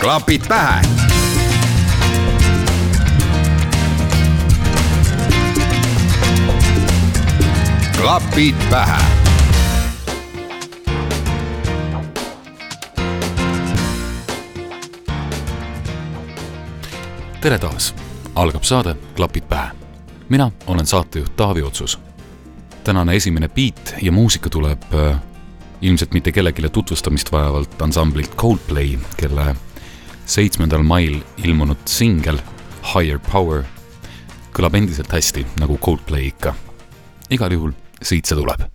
klapid pähe. klapid pähe. tere taas, algab saade Klapid pähe. mina olen saatejuht Taavi Otsus. tänane esimene beat ja muusika tuleb äh, ilmselt mitte kellelegi tutvustamist vajavalt ansamblilt Coldplay, kelle seitsmendal mail ilmunud singel Higher Power kõlab endiselt hästi, nagu Coldplay ikka. igal juhul siit see tuleb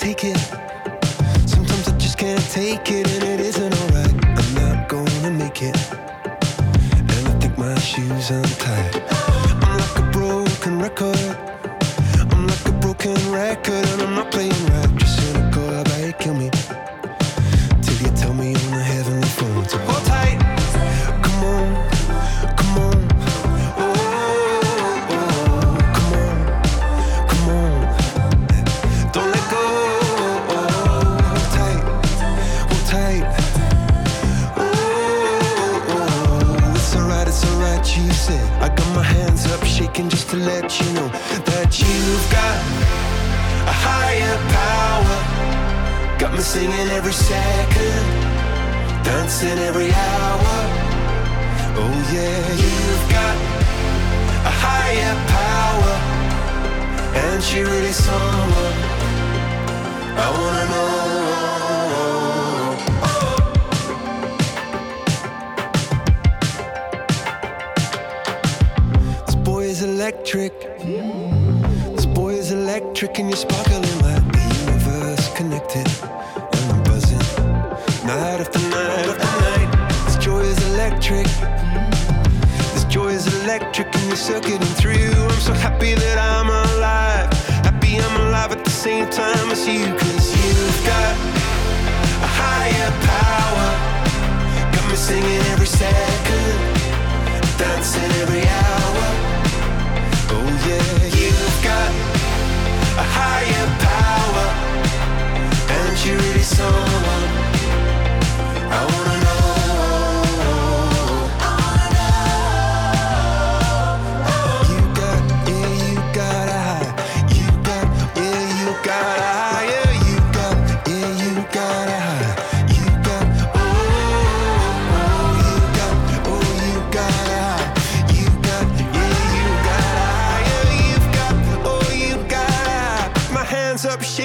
take it. Sometimes I just can't take it, and it isn't shoes untied. I'm like a broken record. I'm like a broken record, and I'm not playing Got me singing every second, dancing every hour. Oh yeah, you've got a higher power. And she really someone I wanna know. This boy is electric. This boy is electric, and you're sparkling electric. Mm. This joy is electric, and you're circuiting through. I'm so happy that I'm alive. Happy I'm alive at the same time as you, cause you've got a higher power. Got me singing every second, dancing every hour. Oh yeah, you've got a higher power, and you're really someone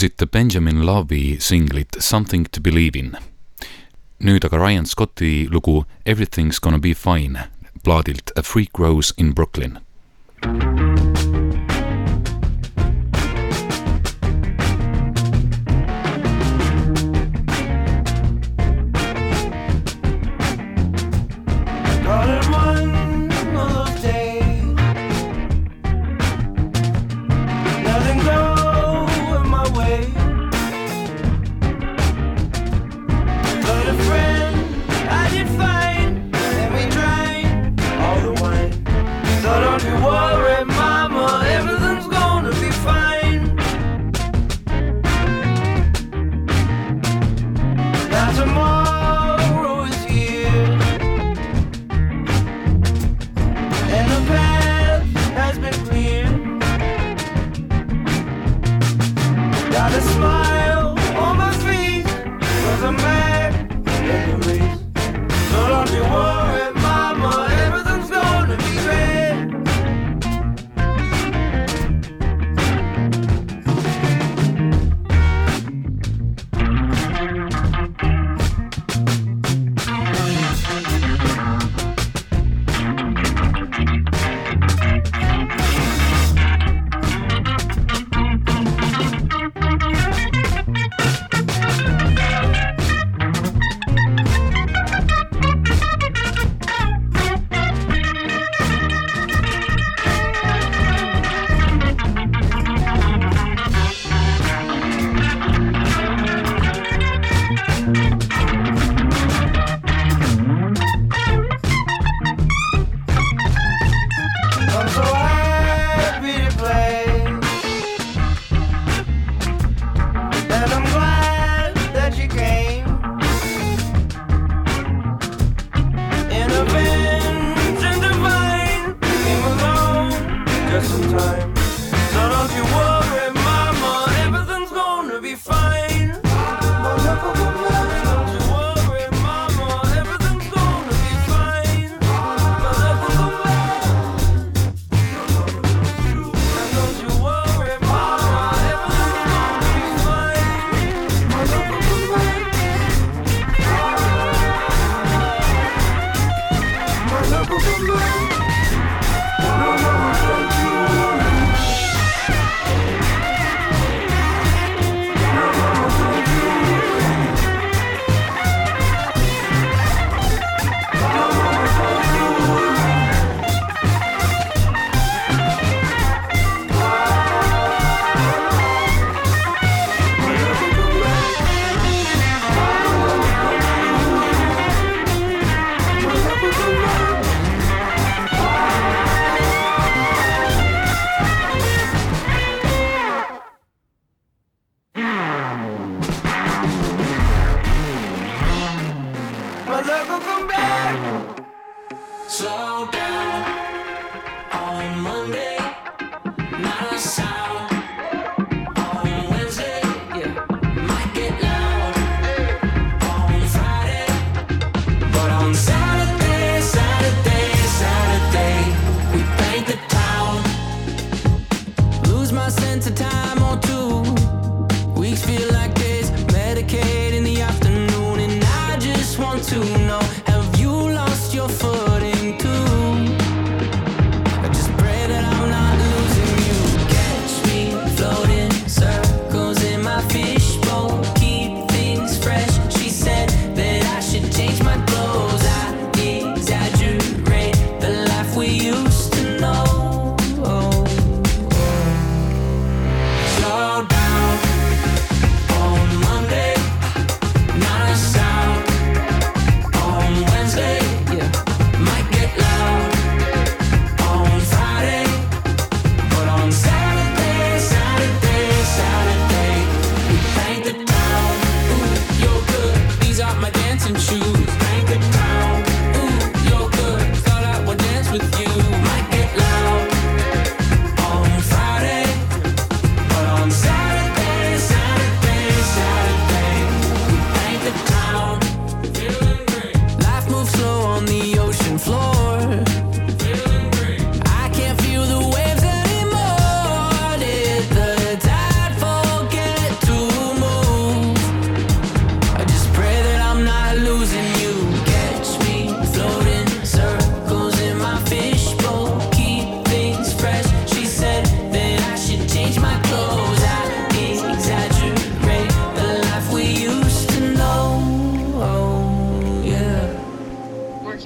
kuulsite Benjamin Love'i singlit Something to believe in. nüüd aga Ryan Scotti lugu Everything's gonna be fine plaadilt A freak rose in Brooklyn.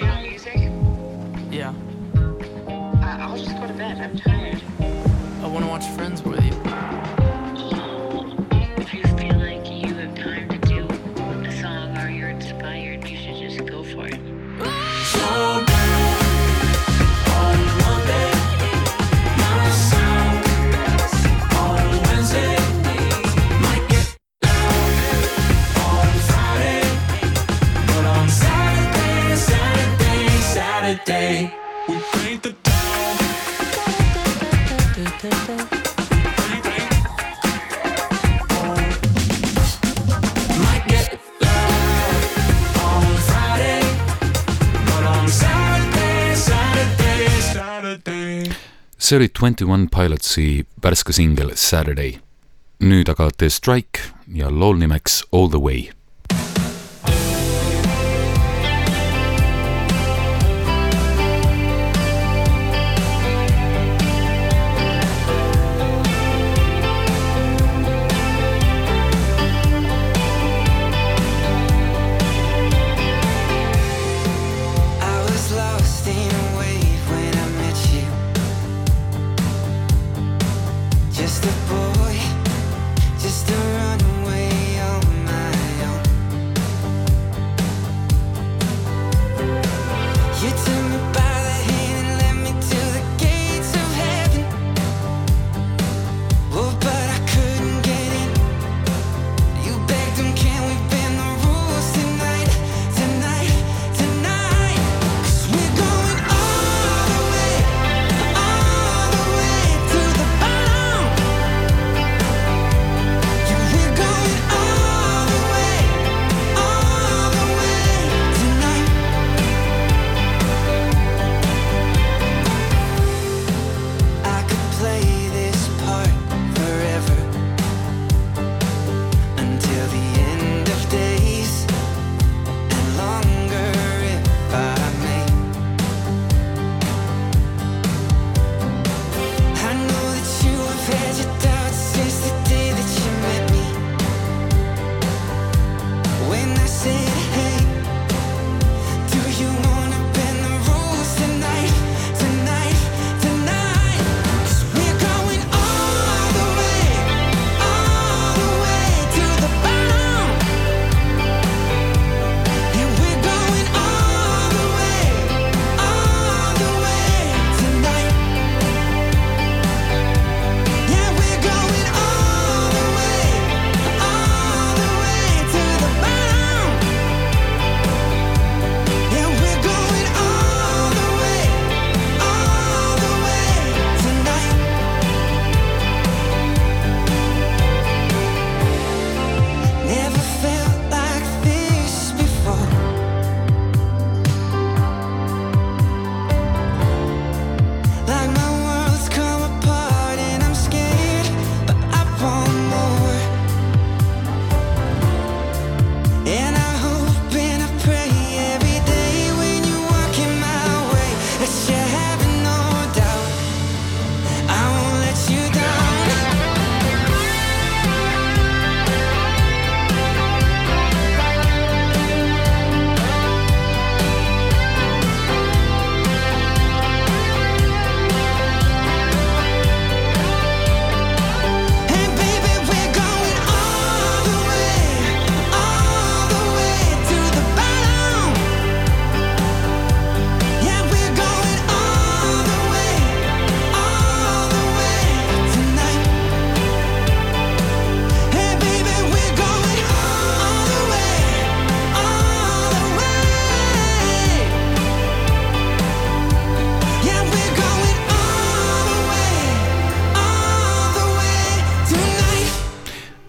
Music? Yeah. I'll just go to bed. I'm tired. I want to watch Friends with see oli Twenty One Pilotsi värske singel Saturday. nüüd aga The Strike ja lool nimeks All the way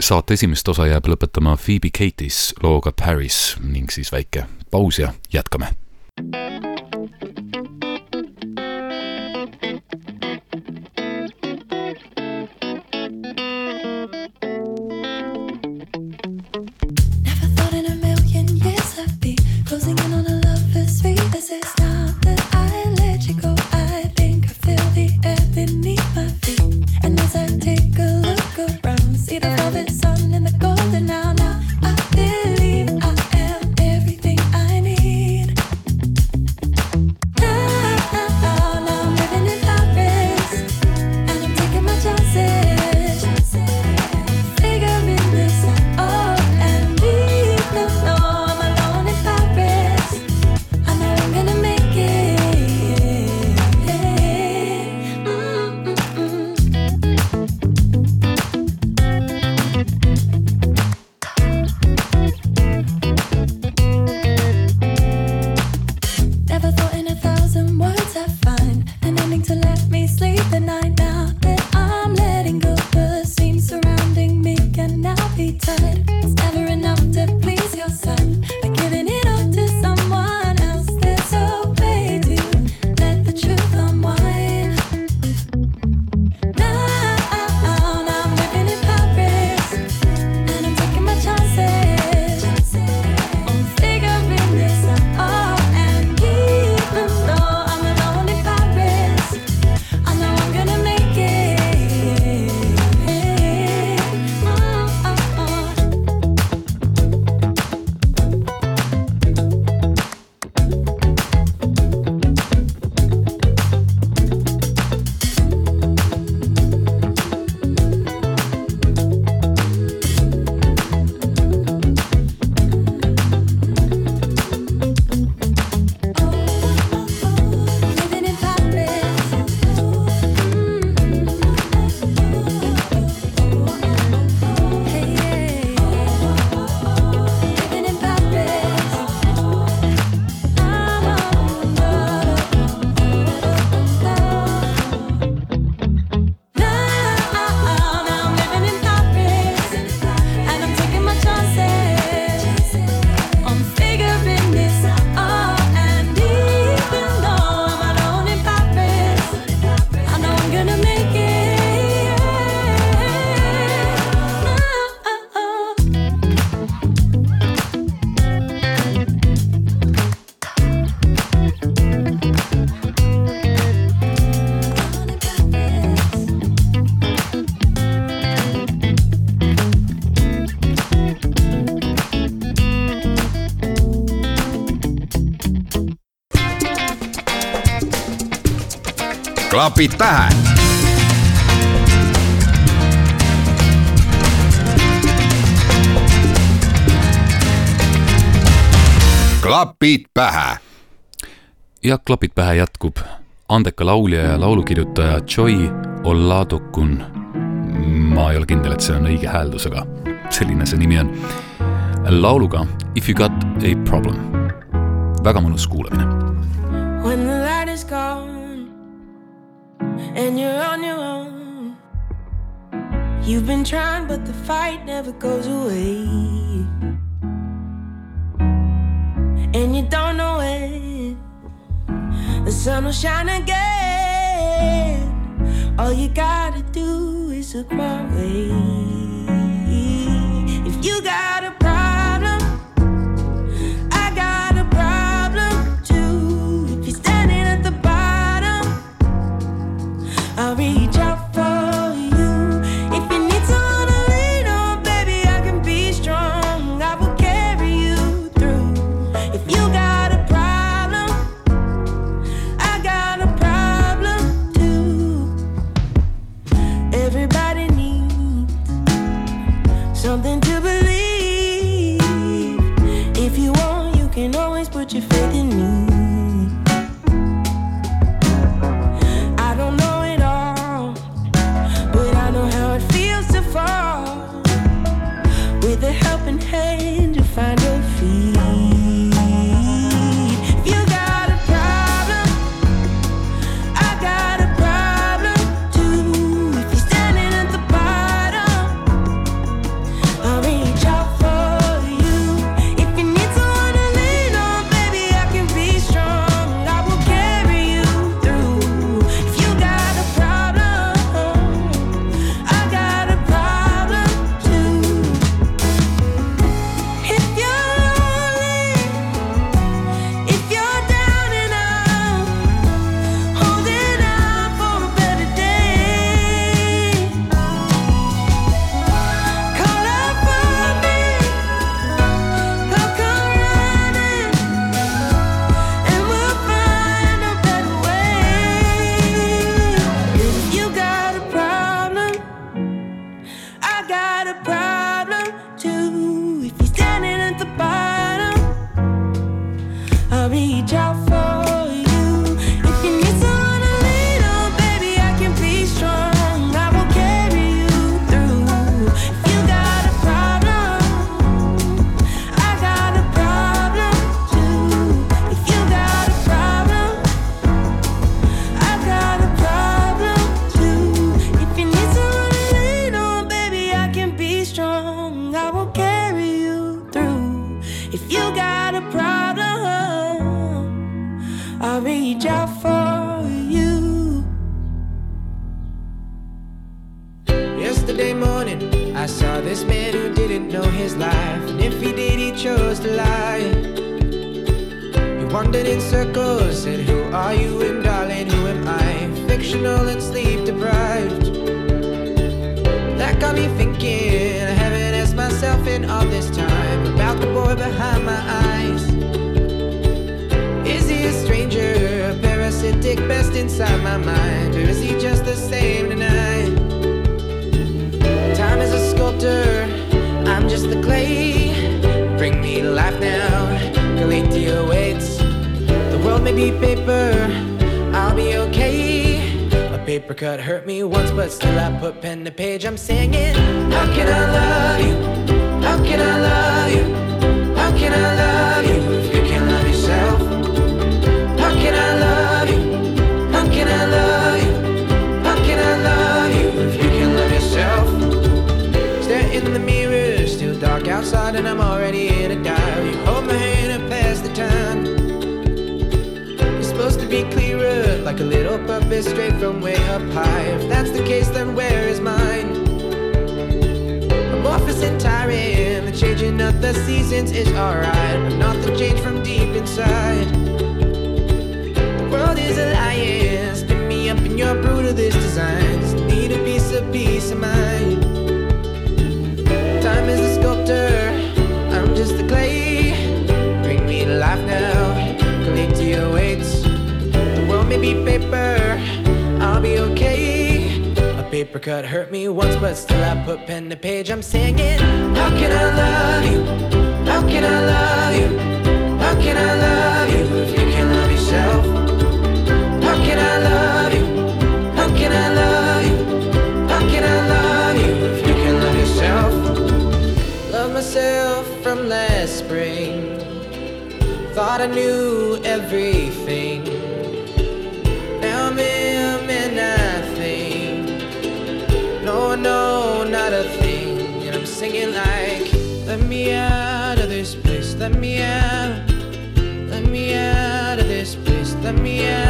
saate esimest osa jääb lõpetama Phoebe Cates looga Paris ning siis väike paus ja jätkame. klapid pähe. klapid pähe. jah, klapid pähe jätkub. andeka laulja ja laulukirjutaja Joy Oladokun. ma ei ole kindel, et see on õige hääldus, aga selline see nimi on. lauluga If you got a problem. väga mõnus kuulamine and you're on your own. You've been trying, but the fight never goes away. And you don't know it. The sun will shine again. All you gotta do is look my way. If you got a I'll be from way up high. If that's the case, then where is mine? Amorphous and tiring, the changing of the seasons is alright, but not the change from deep. apricot hurt me once, but still I put pen to page. I'm singing, How can I love you? How can I love you? How can I love you if you can't love yourself? How can I love you? How can I love you? How can I love you if you can't love yourself? Love myself from last spring. Thought I knew everything me mía.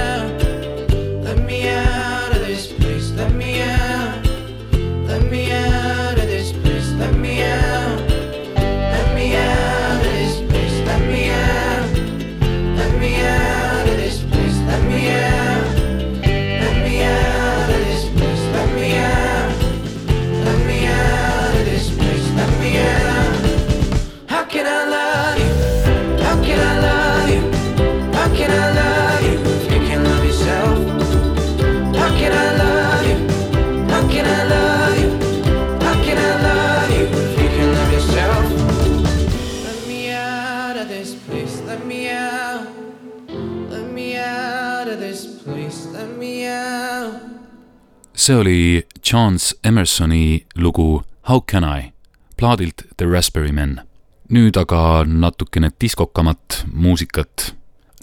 see oli Chance Emersoni lugu How can I plaadilt The Raspberry Men. nüüd aga natukene diskokamat muusikat.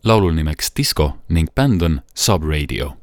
laulul nimeks Disco ning bänd on Sub Radio.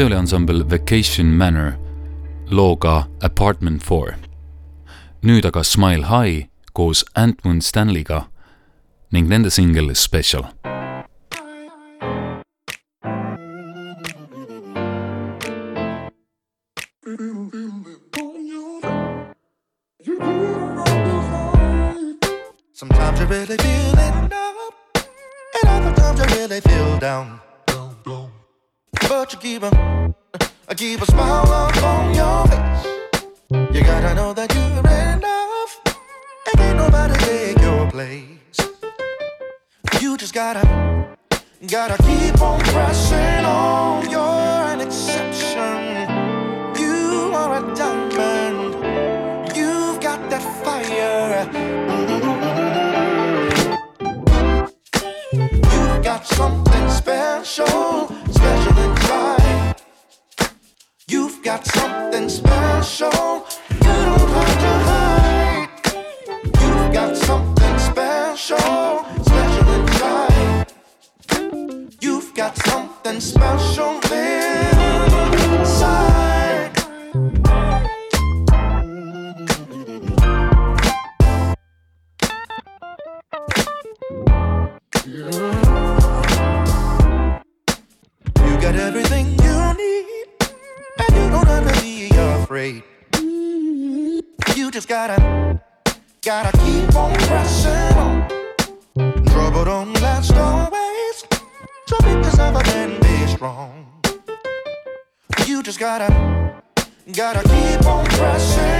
see oli ansambel Vacation Manor looga Apartment Four. nüüd aga Smile High koos Antman Stanley'ga ning nende singel Special Sometimes you really feel it up, and other times you really feel down. but you keep a, I keep a smile up on your face. You gotta know that you're enough, and ain't nobody take your place. You just gotta, gotta keep on pressing on. You're an exception. You are a diamond. You've got that fire. You've got something special. got something special. You don't have to hide. You've got something special, special inside. You've got something special inside. You got everything you need don't have to be afraid. You just gotta, gotta keep on pressing on. Trouble don't last always. So be yourself and be strong. You just gotta, gotta keep on pressing.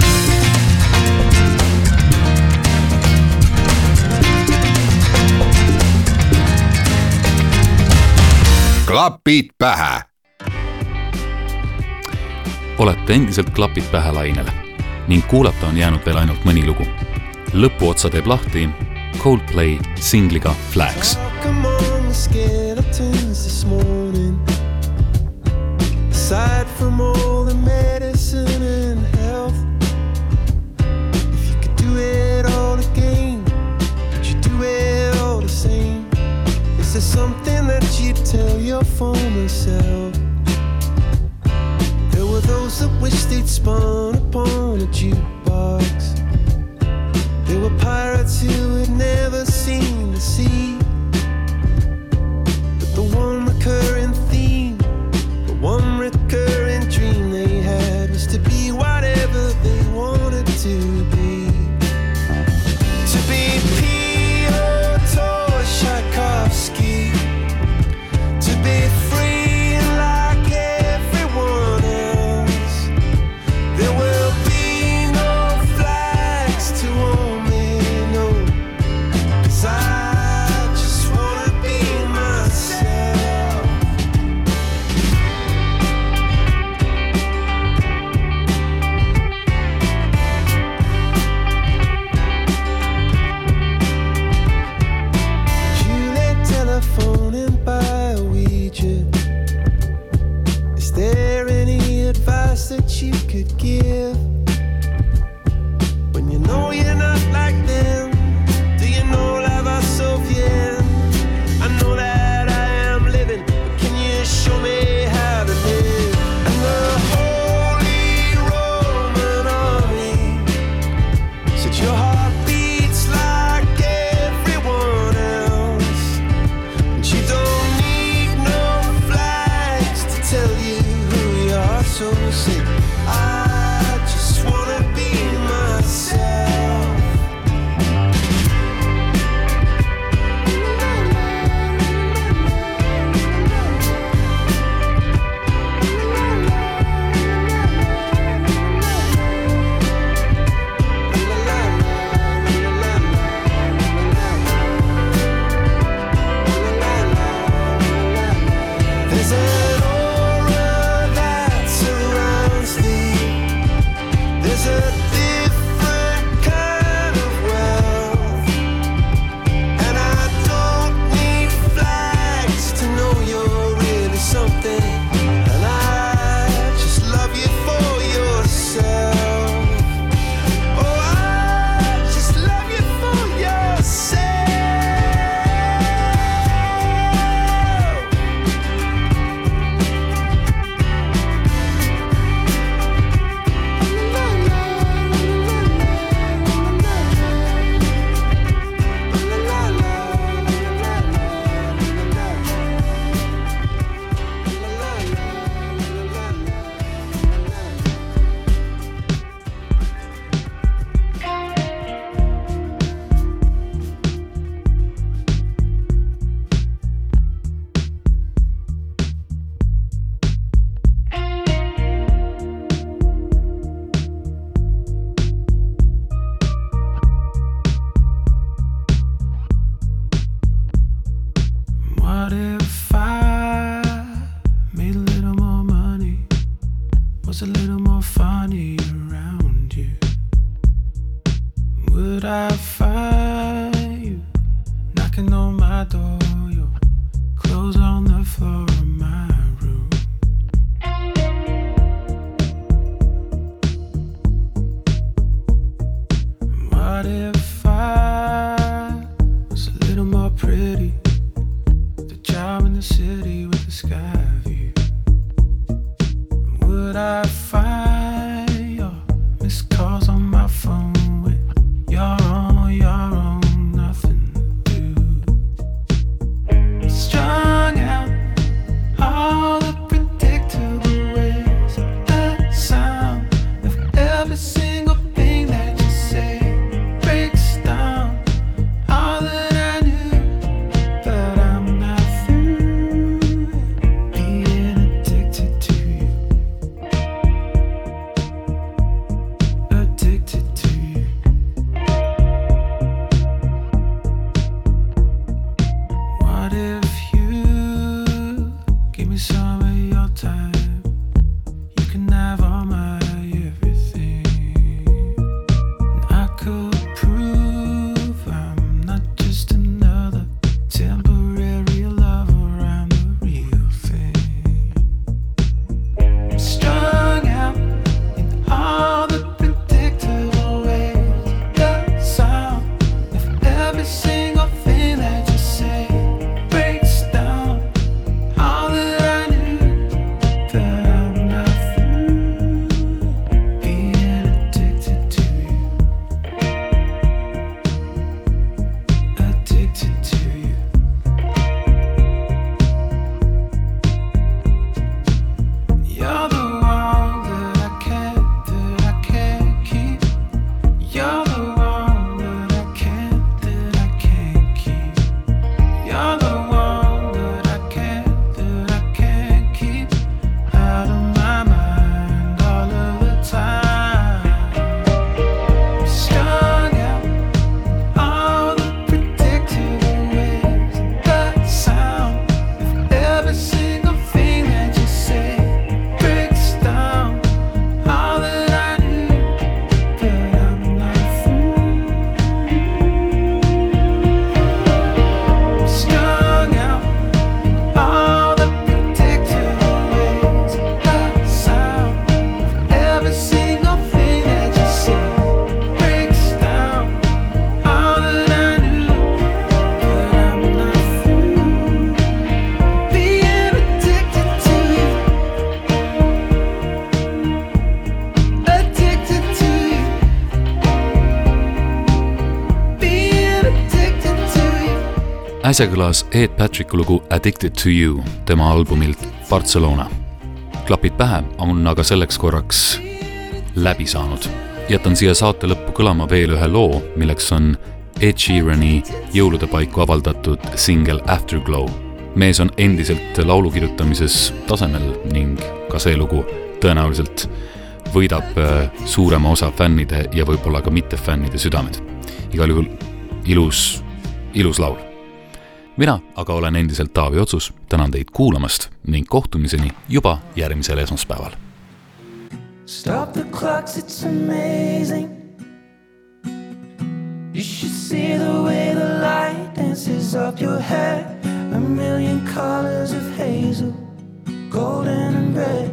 klapid pähe. olete endiselt klapid pähe lainel ning kuulata on jäänud veel ainult mõni lugu. lõpuotsa teeb lahti Coldplay singliga Flags. Come on, skin up to myself äsja kõlas Ed Patricku lugu Addicted to you tema albumilt Barcelona. klapid pähe on aga selleks korraks läbi saanud. jätan siia saate lõppu kõlama veel ühe loo, milleks on Ed Sheerani jõulude paiku avaldatud singel Afterglow. mees on endiselt laulu kirjutamises tasemel ning ka see lugu tõenäoliselt võidab äh, suurema osa fännide ja võib-olla ka mittefännide südamed. igal juhul ilus, ilus laul mina aga olen endiselt Taavi Otsus, tänan teid kuulamast ning kohtumiseni juba järgmisel esmaspäeval. Stop the clocks, it's amazing. You should see the way the light dances up your hair. A million colors of hazel, golden and red.